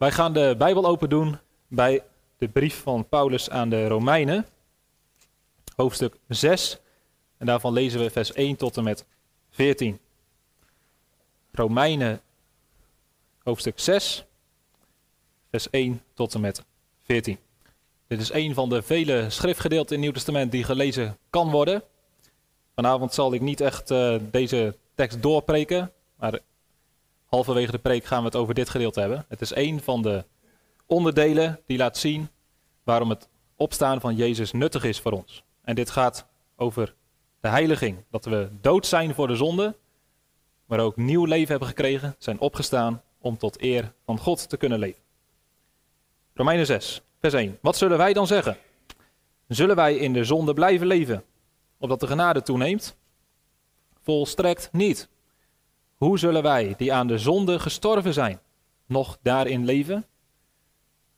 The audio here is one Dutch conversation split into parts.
Wij gaan de Bijbel open doen bij de brief van Paulus aan de Romeinen, hoofdstuk 6. En daarvan lezen we vers 1 tot en met 14. Romeinen, hoofdstuk 6, vers 1 tot en met 14. Dit is een van de vele schriftgedeelten in het Nieuw Testament die gelezen kan worden. Vanavond zal ik niet echt uh, deze tekst doorpreken, maar halverwege de preek gaan we het over dit gedeelte hebben. Het is een van de onderdelen die laat zien waarom het opstaan van Jezus nuttig is voor ons. En dit gaat over de heiliging. Dat we dood zijn voor de zonde, maar ook nieuw leven hebben gekregen, zijn opgestaan om tot eer van God te kunnen leven. Romeinen 6, vers 1. Wat zullen wij dan zeggen? Zullen wij in de zonde blijven leven, opdat de genade toeneemt? Volstrekt niet. Hoe zullen wij, die aan de zonde gestorven zijn, nog daarin leven?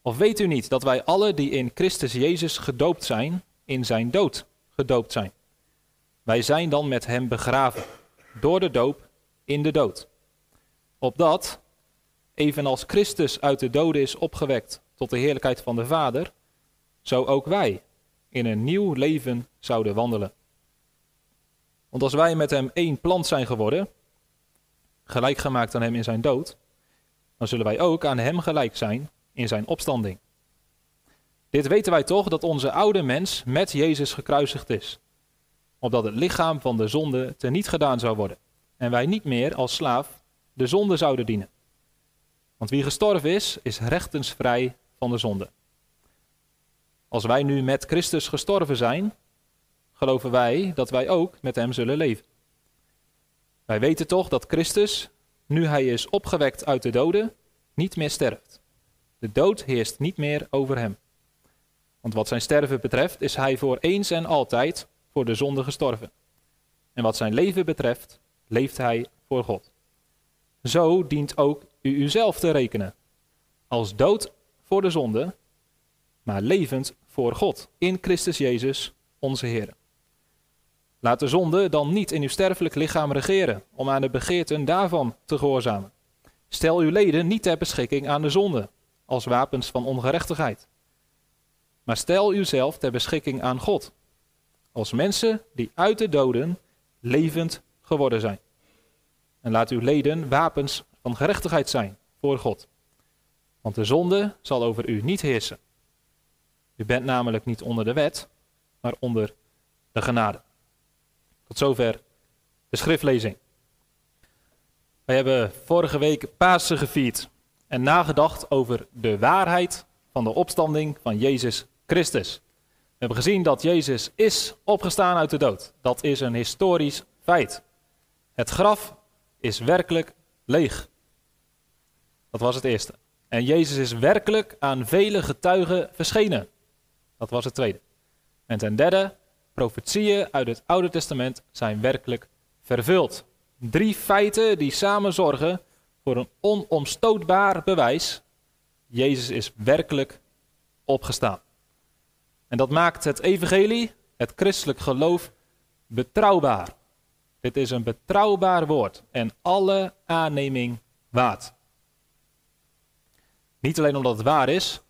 Of weet u niet dat wij alle die in Christus Jezus gedoopt zijn, in zijn dood gedoopt zijn? Wij zijn dan met hem begraven, door de doop in de dood. Opdat, evenals Christus uit de doden is opgewekt tot de heerlijkheid van de Vader, zo ook wij in een nieuw leven zouden wandelen. Want als wij met hem één plant zijn geworden, gelijk gemaakt aan hem in zijn dood, dan zullen wij ook aan hem gelijk zijn in zijn opstanding. Dit weten wij toch dat onze oude mens met Jezus gekruisigd is, opdat het lichaam van de zonde teniet gedaan zou worden en wij niet meer als slaaf de zonde zouden dienen. Want wie gestorven is, is rechtensvrij van de zonde. Als wij nu met Christus gestorven zijn, geloven wij dat wij ook met Hem zullen leven. Wij weten toch dat Christus, nu Hij is opgewekt uit de doden, niet meer sterft. De dood heerst niet meer over Hem. Want wat zijn sterven betreft, is Hij voor eens en altijd voor de zonde gestorven. En wat zijn leven betreft, leeft Hij voor God. Zo dient ook u uzelf te rekenen, als dood voor de zonde, maar levend voor God in Christus Jezus, onze Heer. Laat de zonde dan niet in uw sterfelijk lichaam regeren, om aan de begeerten daarvan te gehoorzamen. Stel uw leden niet ter beschikking aan de zonde, als wapens van ongerechtigheid. Maar stel uzelf ter beschikking aan God, als mensen die uit de doden levend geworden zijn. En laat uw leden wapens van gerechtigheid zijn voor God. Want de zonde zal over u niet heersen. U bent namelijk niet onder de wet, maar onder de genade. Tot zover de schriftlezing. Wij hebben vorige week Pasen gevierd en nagedacht over de waarheid van de opstanding van Jezus Christus. We hebben gezien dat Jezus is opgestaan uit de dood. Dat is een historisch feit. Het graf is werkelijk leeg. Dat was het eerste. En Jezus is werkelijk aan vele getuigen verschenen. Dat was het tweede. En ten derde, profetieën uit het Oude Testament zijn werkelijk vervuld. Drie feiten die samen zorgen voor een onomstootbaar bewijs. Jezus is werkelijk opgestaan. En dat maakt het evangelie, het christelijk geloof, betrouwbaar. Dit is een betrouwbaar woord en alle aanneming waard. Niet alleen omdat het waar is,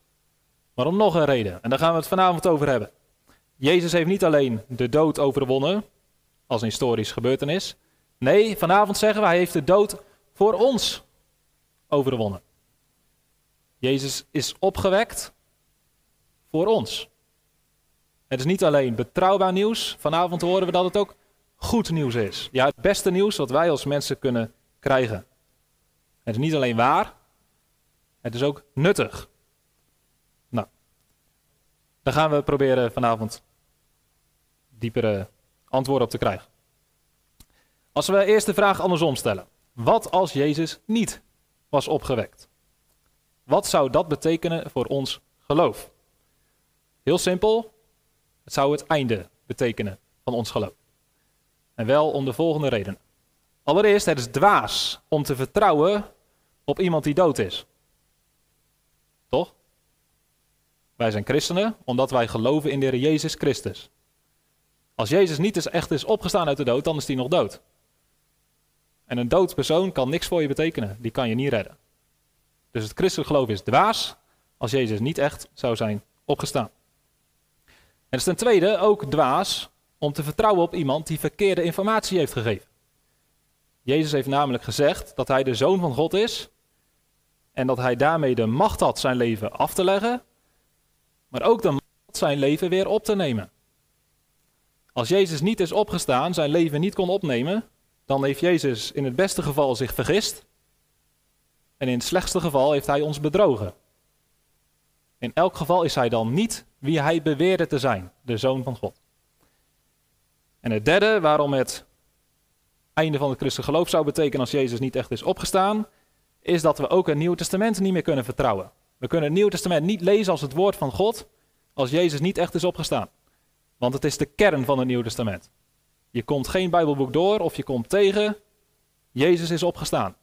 maar om nog een reden. En daar gaan we het vanavond over hebben. Jezus heeft niet alleen de dood overwonnen, als een historisch gebeurtenis. Nee, vanavond zeggen we, hij heeft de dood voor ons overwonnen. Jezus is opgewekt voor ons. Het is niet alleen betrouwbaar nieuws. Vanavond horen we dat het ook goed nieuws is. Ja, het beste nieuws wat wij als mensen kunnen krijgen. Het is niet alleen waar, het is ook nuttig. Nou, daar gaan we proberen vanavond diepere antwoorden op te krijgen. Als we eerst de vraag andersom stellen. Wat als Jezus niet was opgewekt? Wat zou dat betekenen voor ons geloof? Heel simpel, het zou het einde betekenen van ons geloof. En wel om de volgende reden. Allereerst, het is dwaas om te vertrouwen op iemand die dood is. Toch? Wij zijn christenen omdat wij geloven in de Heer Jezus Christus. Als Jezus niet is echt is opgestaan uit de dood, dan is hij nog dood. En een dood persoon kan niks voor je betekenen. Die kan je niet redden. Dus het christelijk geloof is dwaas als Jezus niet echt zou zijn opgestaan. En is ten tweede ook dwaas om te vertrouwen op iemand die verkeerde informatie heeft gegeven. Jezus heeft namelijk gezegd dat hij de zoon van God is en dat hij daarmee de macht had zijn leven af te leggen, maar ook de macht zijn leven weer op te nemen. Als Jezus niet is opgestaan, zijn leven niet kon opnemen, dan heeft Jezus in het beste geval zich vergist en in het slechtste geval heeft hij ons bedrogen. In elk geval is hij dan niet wie hij beweerde te zijn, de zoon van God. En het derde, waarom het einde van het christelijk geloof zou betekenen als Jezus niet echt is opgestaan, is dat we ook het Nieuwe Testament niet meer kunnen vertrouwen. We kunnen het Nieuwe Testament niet lezen als het woord van God als Jezus niet echt is opgestaan. Want het is de kern van het Nieuwe Testament. Je komt geen Bijbelboek door of je komt tegen, Jezus is opgestaan.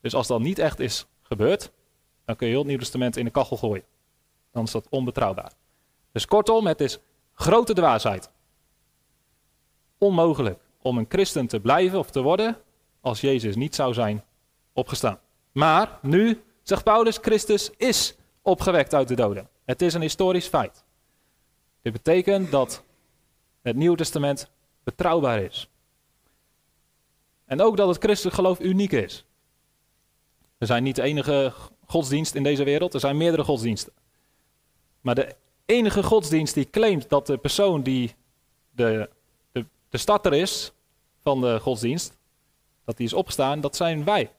Dus als dat niet echt is gebeurd, dan kun je heel het Nieuwe Testament in de kachel gooien. Dan is dat onbetrouwbaar. Dus kortom, het is grote dwaasheid. Onmogelijk om een christen te blijven of te worden als Jezus niet zou zijn opgestaan. Maar nu zegt Paulus, Christus is opgewekt uit de doden. Het is een historisch feit. Dit betekent dat het Nieuwe Testament betrouwbaar is. En ook dat het christelijk geloof uniek is. We zijn niet de enige godsdienst in deze wereld, er zijn meerdere godsdiensten. Maar de enige godsdienst die claimt dat de persoon die de, de, de starter is van de godsdienst, dat die is opgestaan, dat zijn wij.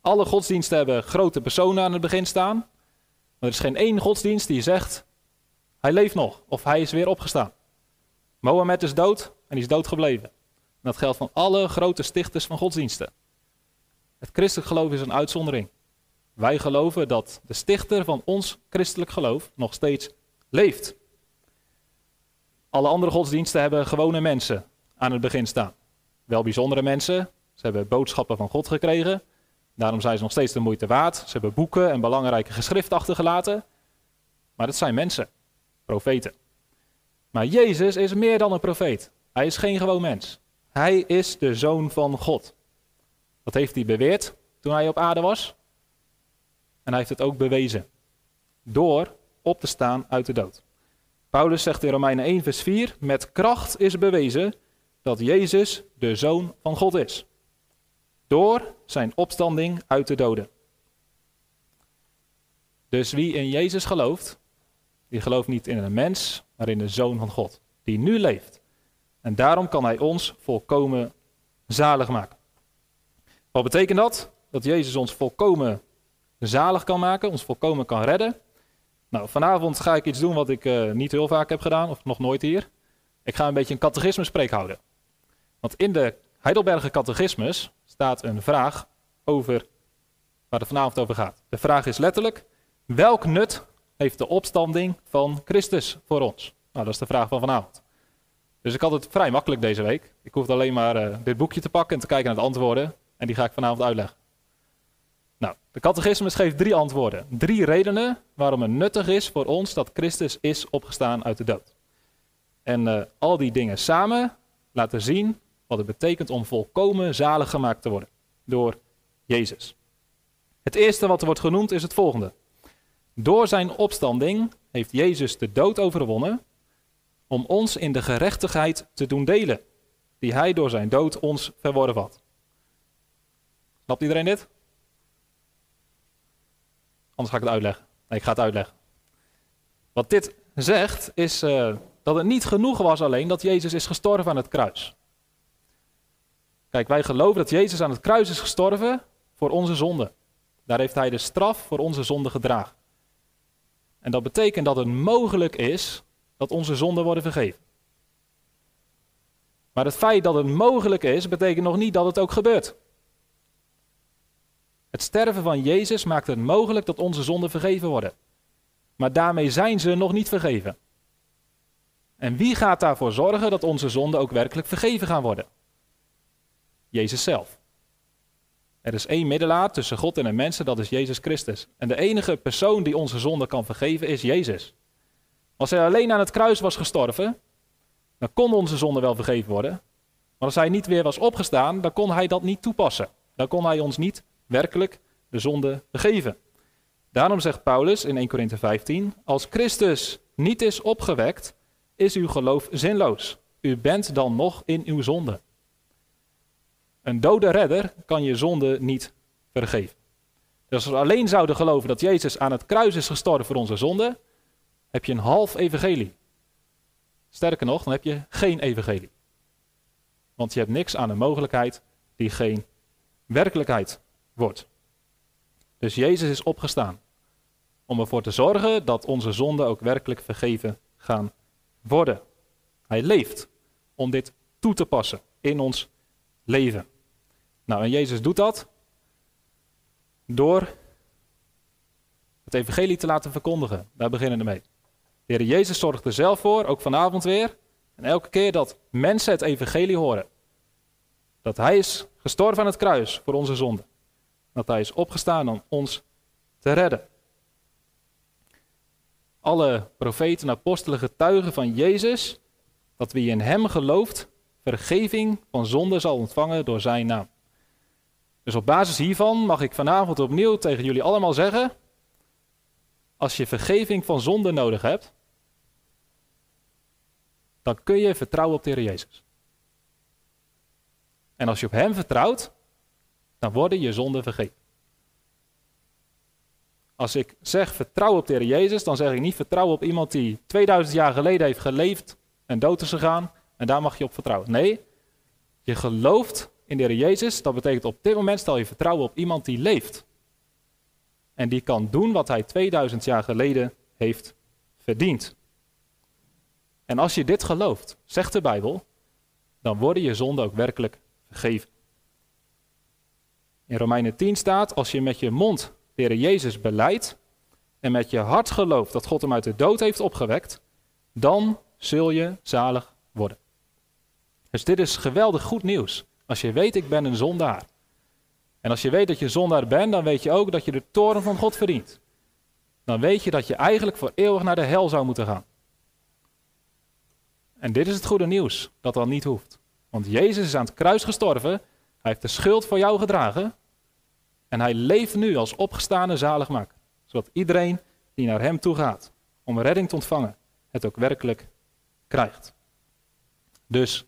Alle godsdiensten hebben grote personen aan het begin staan. Maar er is geen één godsdienst die zegt, hij leeft nog of hij is weer opgestaan. Mohammed is dood en hij is dood gebleven. En dat geldt van alle grote stichters van godsdiensten. Het christelijk geloof is een uitzondering. Wij geloven dat de stichter van ons christelijk geloof nog steeds leeft. Alle andere godsdiensten hebben gewone mensen aan het begin staan. Wel bijzondere mensen. Ze hebben boodschappen van God gekregen. Daarom zijn ze nog steeds de moeite waard. Ze hebben boeken en belangrijke geschriften achtergelaten. Maar dat zijn mensen, profeten. Maar Jezus is meer dan een profeet. Hij is geen gewoon mens. Hij is de zoon van God. Dat heeft hij beweerd toen hij op aarde was. En hij heeft het ook bewezen. Door op te staan uit de dood. Paulus zegt in Romeinen 1, vers 4: Met kracht is bewezen dat Jezus de zoon van God is. Door zijn opstanding uit de doden. Dus wie in Jezus gelooft, die gelooft niet in een mens, maar in de zoon van God, die nu leeft. En daarom kan hij ons volkomen zalig maken. Wat betekent dat? Dat Jezus ons volkomen zalig kan maken, ons volkomen kan redden. Nou, vanavond ga ik iets doen wat ik uh, niet heel vaak heb gedaan, of nog nooit hier. Ik ga een beetje een catechisme houden. Want in de Heidelberger catechismus staat een vraag over waar het vanavond over gaat. De vraag is letterlijk: welk nut heeft de opstanding van Christus voor ons? Nou, dat is de vraag van vanavond. Dus ik had het vrij makkelijk deze week. Ik hoefde alleen maar uh, dit boekje te pakken en te kijken naar de antwoorden. En die ga ik vanavond uitleggen. Nou, de catechismus geeft drie antwoorden. Drie redenen waarom het nuttig is voor ons dat Christus is opgestaan uit de dood. En uh, al die dingen samen laten zien wat het betekent om volkomen zalig gemaakt te worden door Jezus. Het eerste wat er wordt genoemd is het volgende. Door zijn opstanding heeft Jezus de dood overwonnen om ons in de gerechtigheid te doen delen, die hij door zijn dood ons verworven had. Snapt iedereen dit? Anders ga ik het uitleggen. Nee, ik ga het uitleggen. Wat dit zegt is uh, dat het niet genoeg was alleen dat Jezus is gestorven aan het kruis. Kijk, wij geloven dat Jezus aan het kruis is gestorven voor onze zonde. Daar heeft hij de straf voor onze zonde gedragen. En dat betekent dat het mogelijk is dat onze zonden worden vergeven. Maar het feit dat het mogelijk is, betekent nog niet dat het ook gebeurt. Het sterven van Jezus maakt het mogelijk dat onze zonden vergeven worden. Maar daarmee zijn ze nog niet vergeven. En wie gaat daarvoor zorgen dat onze zonden ook werkelijk vergeven gaan worden? Jezus zelf. Er is één middelaar tussen God en de mensen, dat is Jezus Christus. En de enige persoon die onze zonde kan vergeven is Jezus. Als hij alleen aan het kruis was gestorven, dan kon onze zonde wel vergeven worden. Maar als hij niet weer was opgestaan, dan kon hij dat niet toepassen. Dan kon hij ons niet werkelijk de zonde vergeven. Daarom zegt Paulus in 1 Korinthe 15, als Christus niet is opgewekt, is uw geloof zinloos. U bent dan nog in uw zonde. Een dode redder kan je zonde niet vergeven. Dus als we alleen zouden geloven dat Jezus aan het kruis is gestorven voor onze zonde, heb je een half evangelie. Sterker nog, dan heb je geen evangelie. Want je hebt niks aan een mogelijkheid die geen werkelijkheid wordt. Dus Jezus is opgestaan om ervoor te zorgen dat onze zonden ook werkelijk vergeven gaan worden. Hij leeft om dit toe te passen in ons leven. Nou, en Jezus doet dat door het evangelie te laten verkondigen. Daar beginnen we mee. De Heer Jezus zorgt er zelf voor, ook vanavond weer. En elke keer dat mensen het evangelie horen. Dat Hij is gestorven aan het kruis voor onze zonde. Dat Hij is opgestaan om ons te redden. Alle profeten en apostelen getuigen van Jezus dat wie in Hem gelooft, vergeving van zonde zal ontvangen door Zijn naam. Dus op basis hiervan mag ik vanavond opnieuw tegen jullie allemaal zeggen: als je vergeving van zonde nodig hebt, dan kun je vertrouwen op de Heer Jezus. En als je op Hem vertrouwt, dan worden je zonden vergeven. Als ik zeg vertrouw op de Heer Jezus, dan zeg ik niet vertrouwen op iemand die 2000 jaar geleden heeft geleefd en dood is gegaan en daar mag je op vertrouwen. Nee, je gelooft in de Jezus, dat betekent op dit moment stel je vertrouwen op iemand die leeft. En die kan doen wat hij 2000 jaar geleden heeft verdiend. En als je dit gelooft, zegt de Bijbel, dan worden je zonden ook werkelijk vergeven. In Romeinen 10 staat, als je met je mond de Jezus beleidt en met je hart gelooft dat God hem uit de dood heeft opgewekt, dan zul je zalig worden. Dus dit is geweldig goed nieuws. Als je weet, ik ben een zondaar. En als je weet dat je zondaar bent, dan weet je ook dat je de toren van God verdient. Dan weet je dat je eigenlijk voor eeuwig naar de hel zou moeten gaan. En dit is het goede nieuws, dat dan niet hoeft. Want Jezus is aan het kruis gestorven, hij heeft de schuld voor jou gedragen en hij leeft nu als opgestane zaligmaker. Zodat iedereen die naar hem toe gaat om redding te ontvangen, het ook werkelijk krijgt. Dus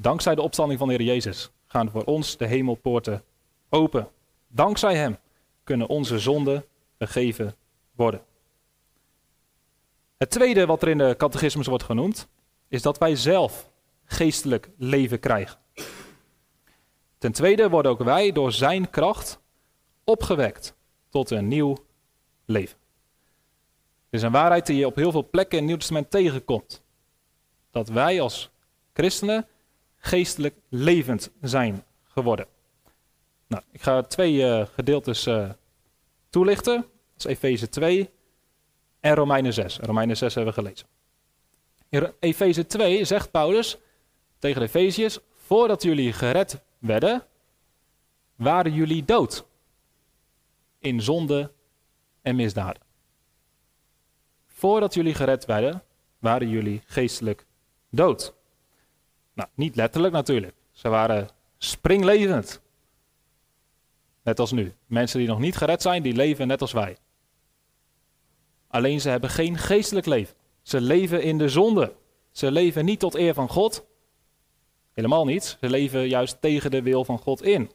dankzij de opstanding van de Heer Jezus gaan voor ons de hemelpoorten open. Dankzij Hem kunnen onze zonden vergeven worden. Het tweede wat er in de catechismus wordt genoemd, is dat wij zelf geestelijk leven krijgen. Ten tweede worden ook wij door Zijn kracht opgewekt tot een nieuw leven. Het is een waarheid die je op heel veel plekken in het Nieuw Testament tegenkomt. Dat wij als christenen geestelijk levend zijn geworden. Nou, ik ga twee uh, gedeeltes uh, toelichten. Dat is Efeze 2 en Romeinen 6. Romeinen 6 hebben we gelezen. In Efeze 2 zegt Paulus tegen de Efeziërs: Voordat jullie gered werden, waren jullie dood in zonde en misdaden. Voordat jullie gered werden, waren jullie geestelijk dood. Nou, niet letterlijk natuurlijk. Ze waren springlevend. Net als nu. Mensen die nog niet gered zijn, die leven net als wij. Alleen ze hebben geen geestelijk leven. Ze leven in de zonde. Ze leven niet tot eer van God. Helemaal niet. Ze leven juist tegen de wil van God in.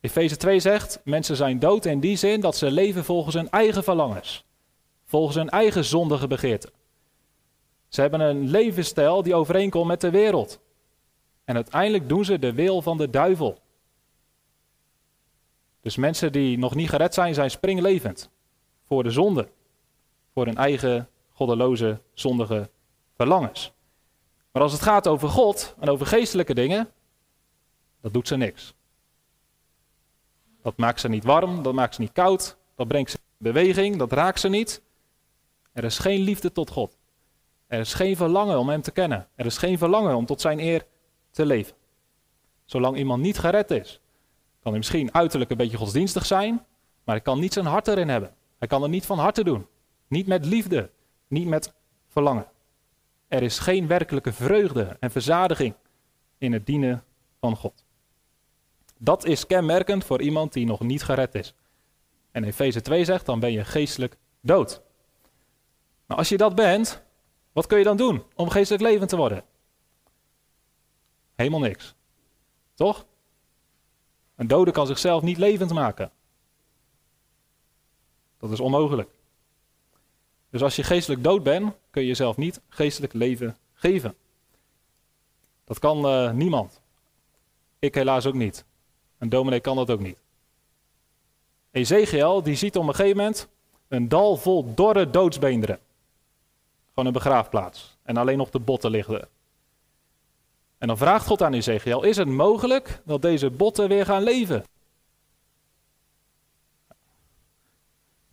Efeze 2 zegt, mensen zijn dood in die zin dat ze leven volgens hun eigen verlangens. Volgens hun eigen zondige begeerten. Ze hebben een levensstijl die overeenkomt met de wereld. En uiteindelijk doen ze de wil van de duivel. Dus mensen die nog niet gered zijn, zijn springlevend. Voor de zonde. Voor hun eigen goddeloze, zondige verlangens. Maar als het gaat over God en over geestelijke dingen, dat doet ze niks. Dat maakt ze niet warm, dat maakt ze niet koud, dat brengt ze in beweging, dat raakt ze niet. Er is geen liefde tot God. Er is geen verlangen om Hem te kennen. Er is geen verlangen om tot Zijn eer te leven. Zolang iemand niet gered is, kan hij misschien uiterlijk een beetje godsdienstig zijn, maar hij kan niet zijn hart erin hebben. Hij kan het niet van harte doen. Niet met liefde, niet met verlangen. Er is geen werkelijke vreugde en verzadiging in het dienen van God. Dat is kenmerkend voor iemand die nog niet gered is. En Efeze 2 zegt, dan ben je geestelijk dood. Maar als je dat bent, wat kun je dan doen om geestelijk levend te worden? Helemaal niks. Toch? Een dode kan zichzelf niet levend maken. Dat is onmogelijk. Dus als je geestelijk dood bent, kun je jezelf niet geestelijk leven geven. Dat kan uh, niemand. Ik helaas ook niet. Een dominee kan dat ook niet. Ezekiel die ziet op een gegeven moment een dal vol dorre doodsbeenderen. Gewoon een begraafplaats. En alleen nog de botten liggen En dan vraagt God aan Ezekiel, is het mogelijk dat deze botten weer gaan leven?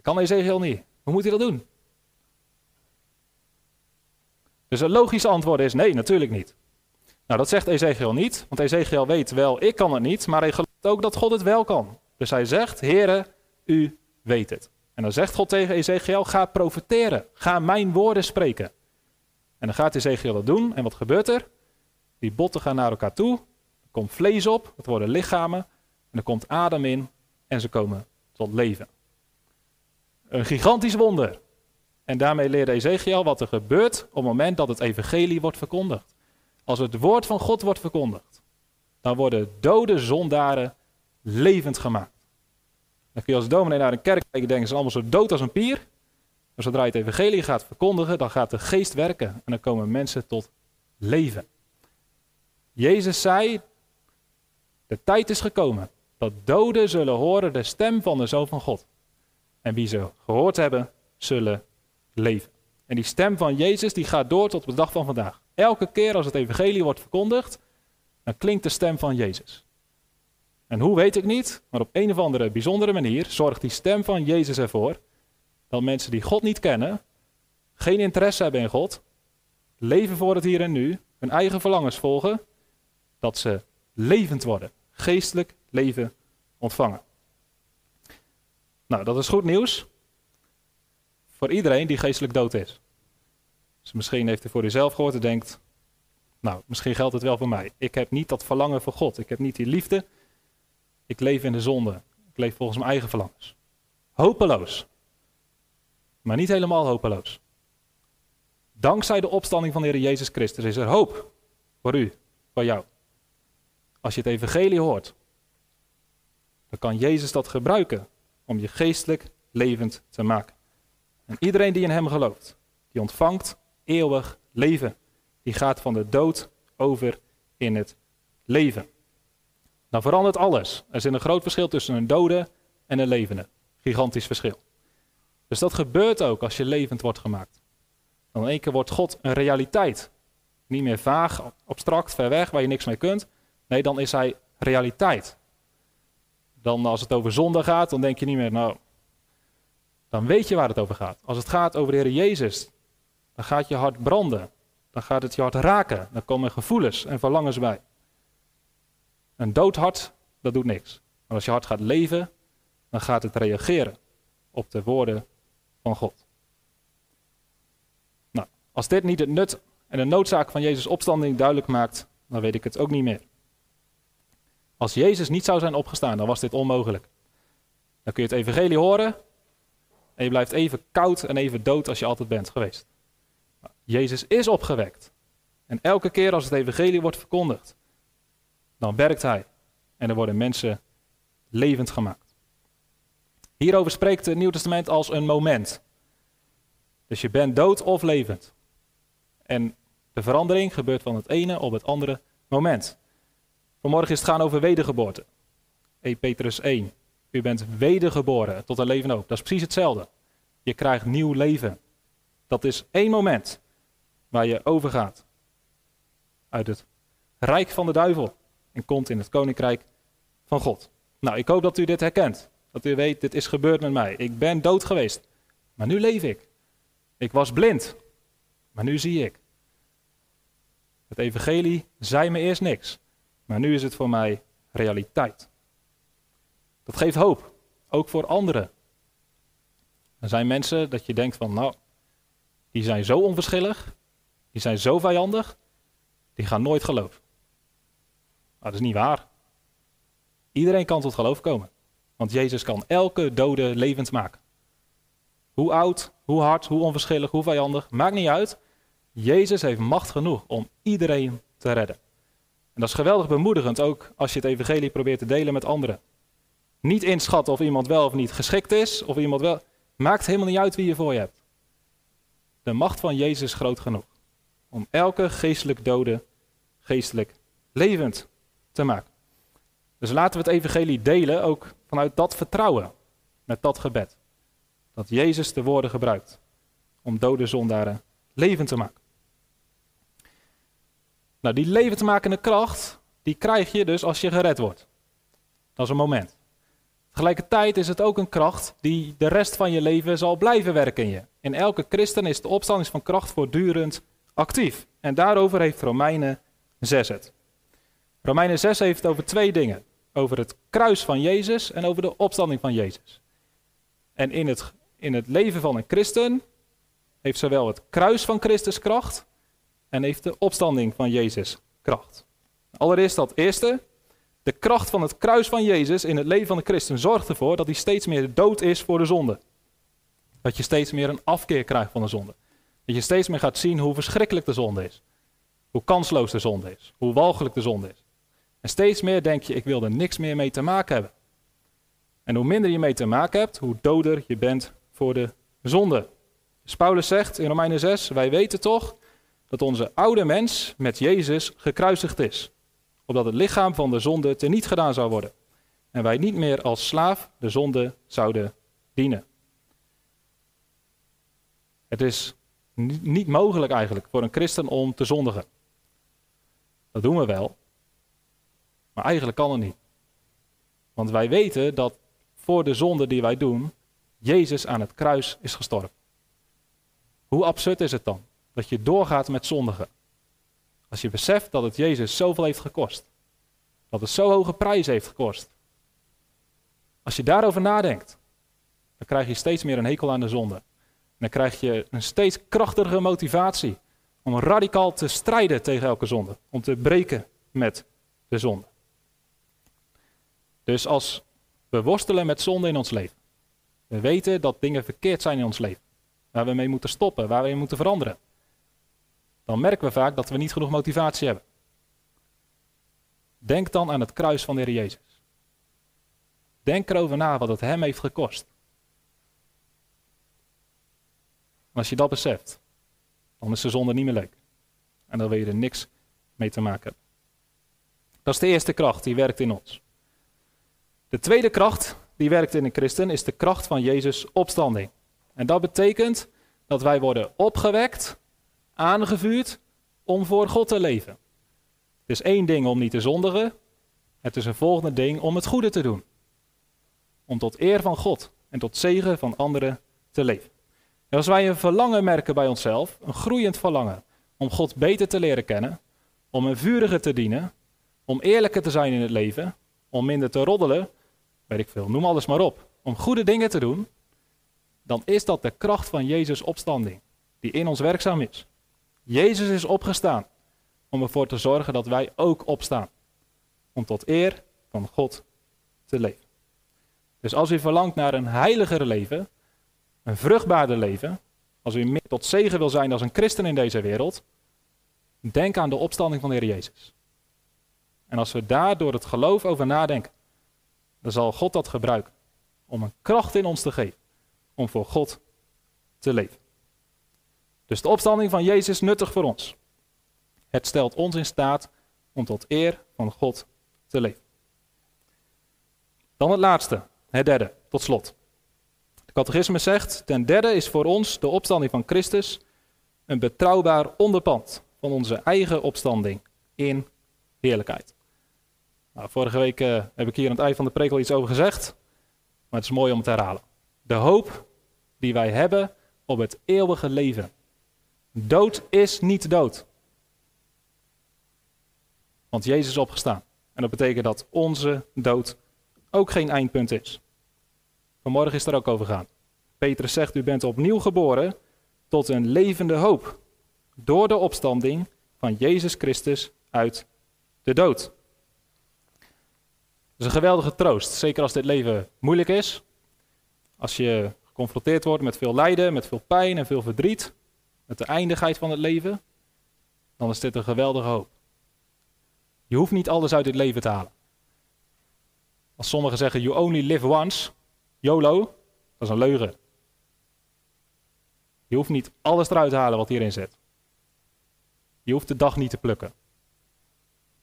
Kan Ezekiel niet. Hoe moet hij dat doen? Dus een logisch antwoord is nee, natuurlijk niet. Nou, dat zegt Ezekiel niet, want Ezekiel weet wel, ik kan het niet, maar hij gelooft ook dat God het wel kan. Dus hij zegt, Heere, u weet het. En dan zegt God tegen Ezekiel, ga profeteren, ga mijn woorden spreken. En dan gaat Ezekiel dat doen, en wat gebeurt er? Die botten gaan naar elkaar toe, er komt vlees op, het worden lichamen, en er komt adem in, en ze komen tot leven. Een gigantisch wonder. En daarmee leerde Ezekiel wat er gebeurt op het moment dat het evangelie wordt verkondigd. Als het woord van God wordt verkondigd, dan worden dode zondaren levend gemaakt. Kun je als dominee naar een kerk kijken en denken, ze allemaal zo dood als een pier. Maar zodra je het evangelie gaat verkondigen, dan gaat de geest werken en dan komen mensen tot leven. Jezus zei, de tijd is gekomen dat doden zullen horen de stem van de Zoon van God. En wie ze gehoord hebben, zullen leven. En die stem van Jezus die gaat door tot op de dag van vandaag. Elke keer als het evangelie wordt verkondigd, dan klinkt de stem van Jezus. En hoe weet ik niet, maar op een of andere bijzondere manier zorgt die stem van Jezus ervoor dat mensen die God niet kennen, geen interesse hebben in God, leven voor het hier en nu, hun eigen verlangens volgen, dat ze levend worden, geestelijk leven ontvangen. Nou, dat is goed nieuws voor iedereen die geestelijk dood is. Dus misschien heeft u voor uzelf gehoord en denkt, nou, misschien geldt het wel voor mij. Ik heb niet dat verlangen voor God. Ik heb niet die liefde. Ik leef in de zonde. Ik leef volgens mijn eigen verlangens. Hopeloos. Maar niet helemaal hopeloos. Dankzij de opstanding van de Heer Jezus Christus is er hoop voor u, voor jou. Als je het evangelie hoort, dan kan Jezus dat gebruiken om je geestelijk levend te maken. En iedereen die in hem gelooft, die ontvangt eeuwig leven. Die gaat van de dood over in het leven. Dan verandert alles. Er zit een groot verschil tussen een dode en een levende. Gigantisch verschil. Dus dat gebeurt ook als je levend wordt gemaakt. Dan in één keer wordt God een realiteit. Niet meer vaag, abstract, ver weg, waar je niks mee kunt. Nee, dan is hij realiteit. Dan als het over zonde gaat, dan denk je niet meer, nou, dan weet je waar het over gaat. Als het gaat over de Heer Jezus, dan gaat je hart branden. Dan gaat het je hart raken. Dan komen gevoelens en verlangens bij. Een dood hart, dat doet niks. Maar als je hart gaat leven, dan gaat het reageren op de woorden van God. Nou, als dit niet het nut en de noodzaak van Jezus' opstanding duidelijk maakt, dan weet ik het ook niet meer. Als Jezus niet zou zijn opgestaan, dan was dit onmogelijk. Dan kun je het evangelie horen en je blijft even koud en even dood als je altijd bent geweest. Jezus is opgewekt. En elke keer als het evangelie wordt verkondigd, dan werkt hij. En er worden mensen levend gemaakt. Hierover spreekt het Nieuw Testament als een moment. Dus je bent dood of levend. En de verandering gebeurt van het ene op het andere moment. Vanmorgen is het gaan over wedergeboorte. 1 Petrus 1. U bent wedergeboren tot een leven ook. Dat is precies hetzelfde. Je krijgt nieuw leven. Dat is één moment waar je overgaat uit het rijk van de duivel en komt in het koninkrijk van God. Nou, ik hoop dat u dit herkent. Dat u weet, dit is gebeurd met mij. Ik ben dood geweest, maar nu leef ik. Ik was blind, maar nu zie ik. Het evangelie zei me eerst niks, maar nu is het voor mij realiteit. Dat geeft hoop, ook voor anderen. Er zijn mensen dat je denkt van, nou, die zijn zo onverschillig, die zijn zo vijandig, die gaan nooit geloven. Nou, dat is niet waar. Iedereen kan tot geloof komen. Want Jezus kan elke dode levend maken. Hoe oud, hoe hard, hoe onverschillig, hoe vijandig, maakt niet uit. Jezus heeft macht genoeg om iedereen te redden. En dat is geweldig bemoedigend, ook als je het evangelie probeert te delen met anderen. Niet inschatten of iemand wel of niet geschikt is, of iemand wel. Maakt helemaal niet uit wie je voor je hebt. De macht van Jezus is groot genoeg om elke geestelijk dode geestelijk levend te maken. Dus laten we het evangelie delen, ook vanuit dat vertrouwen, met dat gebed. Dat Jezus de woorden gebruikt om dode zondaren levend te maken. Nou, die levend makende kracht, die krijg je dus als je gered wordt. Dat is een moment. Tegelijkertijd is het ook een kracht die de rest van je leven zal blijven werken in je. In elke christen is de opstanding van kracht voortdurend actief. En daarover heeft Romeinen 6 het. Romeinen 6 heeft het over twee dingen. Over het kruis van Jezus en over de opstanding van Jezus. En in het, in het leven van een christen heeft zowel het kruis van Christus kracht en heeft de opstanding van Jezus kracht. Allereerst dat eerste. De kracht van het kruis van Jezus in het leven van de christen zorgt ervoor dat hij steeds meer dood is voor de zonde. Dat je steeds meer een afkeer krijgt van de zonde. Dat je steeds meer gaat zien hoe verschrikkelijk de zonde is. Hoe kansloos de zonde is. Hoe walgelijk de zonde is. En steeds meer denk je, ik wil er niks meer mee te maken hebben. En hoe minder je mee te maken hebt, hoe doder je bent voor de zonde. Dus Paulus zegt in Romeinen 6, wij weten toch dat onze oude mens met Jezus gekruisigd is. Opdat het lichaam van de zonde teniet gedaan zou worden. En wij niet meer als slaaf de zonde zouden dienen. Het is niet mogelijk eigenlijk voor een christen om te zondigen. Dat doen we wel, maar eigenlijk kan het niet. Want wij weten dat voor de zonde die wij doen, Jezus aan het kruis is gestorven. Hoe absurd is het dan dat je doorgaat met zondigen? Als je beseft dat het Jezus zoveel heeft gekost. Dat het zo hoge prijs heeft gekost. Als je daarover nadenkt, dan krijg je steeds meer een hekel aan de zonde dan krijg je een steeds krachtigere motivatie om radicaal te strijden tegen elke zonde. Om te breken met de zonde. Dus als we worstelen met zonde in ons leven. We weten dat dingen verkeerd zijn in ons leven. Waar we mee moeten stoppen, waar we mee moeten veranderen. Dan merken we vaak dat we niet genoeg motivatie hebben. Denk dan aan het kruis van de Heer Jezus. Denk erover na wat het hem heeft gekost. als je dat beseft, dan is de zonde niet meer leuk. En dan wil je er niks mee te maken hebben. Dat is de eerste kracht die werkt in ons. De tweede kracht die werkt in een christen is de kracht van Jezus' opstanding. En dat betekent dat wij worden opgewekt, aangevuurd om voor God te leven. Het is één ding om niet te zondigen. Het is een volgende ding om het goede te doen. Om tot eer van God en tot zegen van anderen te leven. En als wij een verlangen merken bij onszelf, een groeiend verlangen, om God beter te leren kennen, om een vuriger te dienen, om eerlijker te zijn in het leven, om minder te roddelen, weet ik veel, noem alles maar op, om goede dingen te doen, dan is dat de kracht van Jezus' opstanding, die in ons werkzaam is. Jezus is opgestaan om ervoor te zorgen dat wij ook opstaan, om tot eer van God te leven. Dus als u verlangt naar een heiliger leven, een vruchtbaarder leven, als u meer tot zegen wil zijn als een christen in deze wereld, denk aan de opstanding van de Heer Jezus. En als we daar door het geloof over nadenken, dan zal God dat gebruiken om een kracht in ons te geven om voor God te leven. Dus de opstanding van Jezus is nuttig voor ons. Het stelt ons in staat om tot eer van God te leven. Dan het laatste, het derde, tot slot catechisme zegt, ten derde is voor ons de opstanding van Christus een betrouwbaar onderpand van onze eigen opstanding in heerlijkheid. Nou, vorige week uh, heb ik hier aan het eind van de preek al iets over gezegd, maar het is mooi om het te herhalen. De hoop die wij hebben op het eeuwige leven. Dood is niet dood. Want Jezus is opgestaan. En dat betekent dat onze dood ook geen eindpunt is. Vanmorgen is er ook over gegaan. Petrus zegt, u bent opnieuw geboren tot een levende hoop. Door de opstanding van Jezus Christus uit de dood. Is een geweldige troost, zeker als dit leven moeilijk is. Als je geconfronteerd wordt met veel lijden, met veel pijn en veel verdriet, met de eindigheid van het leven, dan is dit een geweldige hoop. Je hoeft niet alles uit dit leven te halen. Als sommigen zeggen, you only live once, YOLO, dat is een leugen. Je hoeft niet alles eruit te halen wat hierin zit. Je hoeft de dag niet te plukken.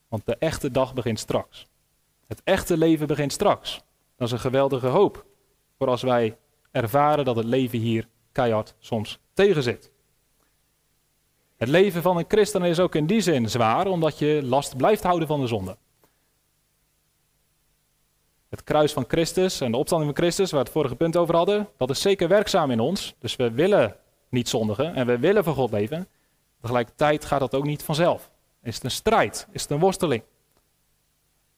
Want de echte dag begint straks. Het echte leven begint straks. Dat is een geweldige hoop. Voor als wij ervaren dat het leven hier keihard soms tegenzit. Het leven van een christen is ook in die zin zwaar, omdat je last blijft houden van de zonde. Het kruis van Christus en de opstanding van Christus, waar we het vorige punt over hadden, dat is zeker werkzaam in ons. Dus we willen niet zondigen en we willen voor God leven. Tegelijkertijd gaat dat ook niet vanzelf. Is het een strijd? Is het een worsteling?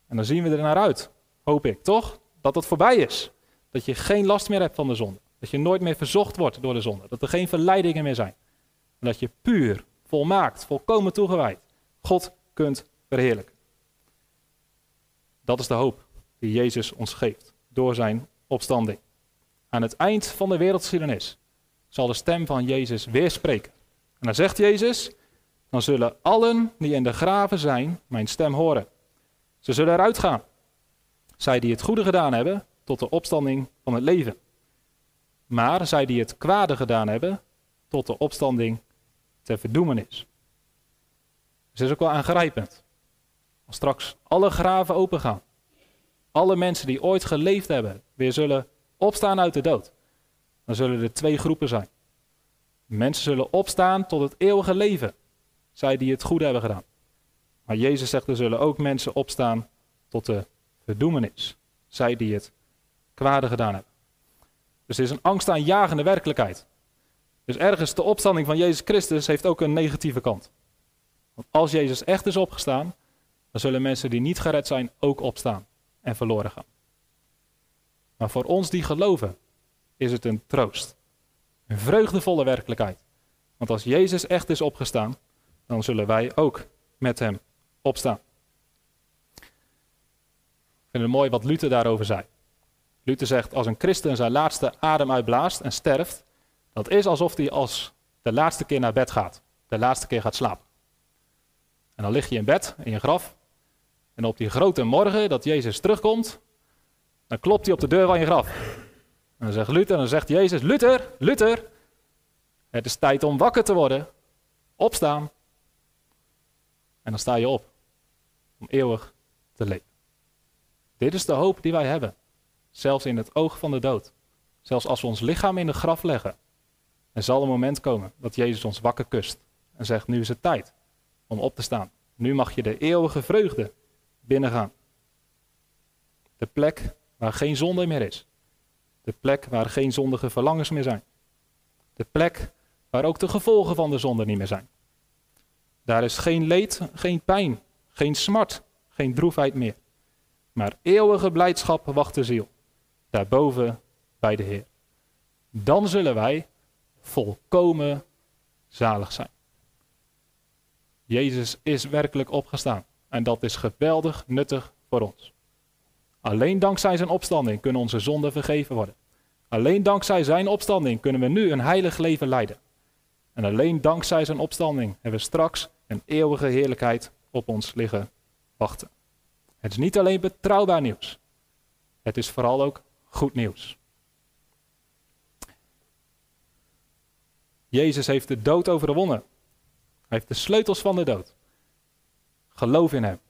En dan zien we er naar uit, hoop ik, toch? Dat het voorbij is. Dat je geen last meer hebt van de zonde. Dat je nooit meer verzocht wordt door de zonde. Dat er geen verleidingen meer zijn. En dat je puur, volmaakt, volkomen toegewijd God kunt verheerlijken. Dat is de hoop die Jezus ons geeft door zijn opstanding. Aan het eind van de wereldgeschiedenis zal de stem van Jezus weer spreken. En dan zegt Jezus, dan zullen allen die in de graven zijn mijn stem horen. Ze zullen eruit gaan. Zij die het goede gedaan hebben, tot de opstanding van het leven. Maar zij die het kwade gedaan hebben, tot de opstanding ter verdoemenis. Dus het is ook wel aangrijpend. Als straks alle graven opengaan, alle mensen die ooit geleefd hebben, weer zullen opstaan uit de dood, dan zullen er twee groepen zijn. Mensen zullen opstaan tot het eeuwige leven, zij die het goede hebben gedaan. Maar Jezus zegt, er zullen ook mensen opstaan tot de verdoemenis, zij die het kwade gedaan hebben. Dus het is een angstaanjagende werkelijkheid. Dus ergens de opstanding van Jezus Christus heeft ook een negatieve kant. Want als Jezus echt is opgestaan, dan zullen mensen die niet gered zijn ook opstaan en verloren gaan. Maar voor ons die geloven is het een troost. Een vreugdevolle werkelijkheid. Want als Jezus echt is opgestaan, dan zullen wij ook met hem opstaan. Ik vind het mooi wat Luther daarover zei. Luther zegt, als een christen zijn laatste adem uitblaast en sterft, dat is alsof hij als de laatste keer naar bed gaat. De laatste keer gaat slapen. En dan lig je in bed, in je graf. En op die grote morgen dat Jezus terugkomt, dan klopt hij op de deur van je graf. En dan zegt Luther, en dan zegt Jezus, Luther, Luther, het is tijd om wakker te worden. Opstaan. En dan sta je op. Om eeuwig te leven. Dit is de hoop die wij hebben. Zelfs in het oog van de dood. Zelfs als we ons lichaam in de graf leggen. Er zal een moment komen dat Jezus ons wakker kust. En zegt, nu is het tijd om op te staan. Nu mag je de eeuwige vreugde binnengaan. De plek waar geen zonde meer is. De plek waar geen zondige verlangens meer zijn. De plek waar ook de gevolgen van de zonde niet meer zijn. Daar is geen leed, geen pijn, geen smart, geen droefheid meer. Maar eeuwige blijdschap wacht de ziel. Daarboven bij de Heer. Dan zullen wij volkomen zalig zijn. Jezus is werkelijk opgestaan. En dat is geweldig nuttig voor ons. Alleen dankzij zijn opstanding kunnen onze zonden vergeven worden. Alleen dankzij zijn opstanding kunnen we nu een heilig leven leiden. En alleen dankzij zijn opstanding hebben we straks een eeuwige heerlijkheid op ons liggen wachten. Het is niet alleen betrouwbaar nieuws. Het is vooral ook goed nieuws. Jezus heeft de dood overwonnen. Hij heeft de sleutels van de dood. Geloof in Hem.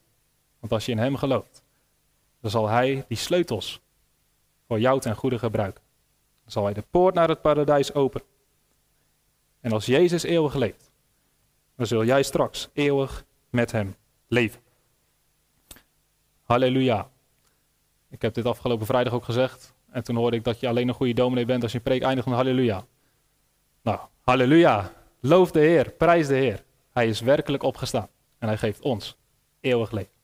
Want als je in Hem gelooft, dan zal Hij die sleutels voor jou ten goede gebruiken. Dan zal Hij de poort naar het paradijs openen. En als Jezus eeuwig leeft, dan zul jij straks eeuwig met Hem leven. Halleluja. Ik heb dit afgelopen vrijdag ook gezegd. En toen hoorde ik dat je alleen een goede dominee bent als je preek eindigt met halleluja. Nou, halleluja. Loof de Heer, prijs de Heer. Hij is werkelijk opgestaan en hij geeft ons eeuwig leven.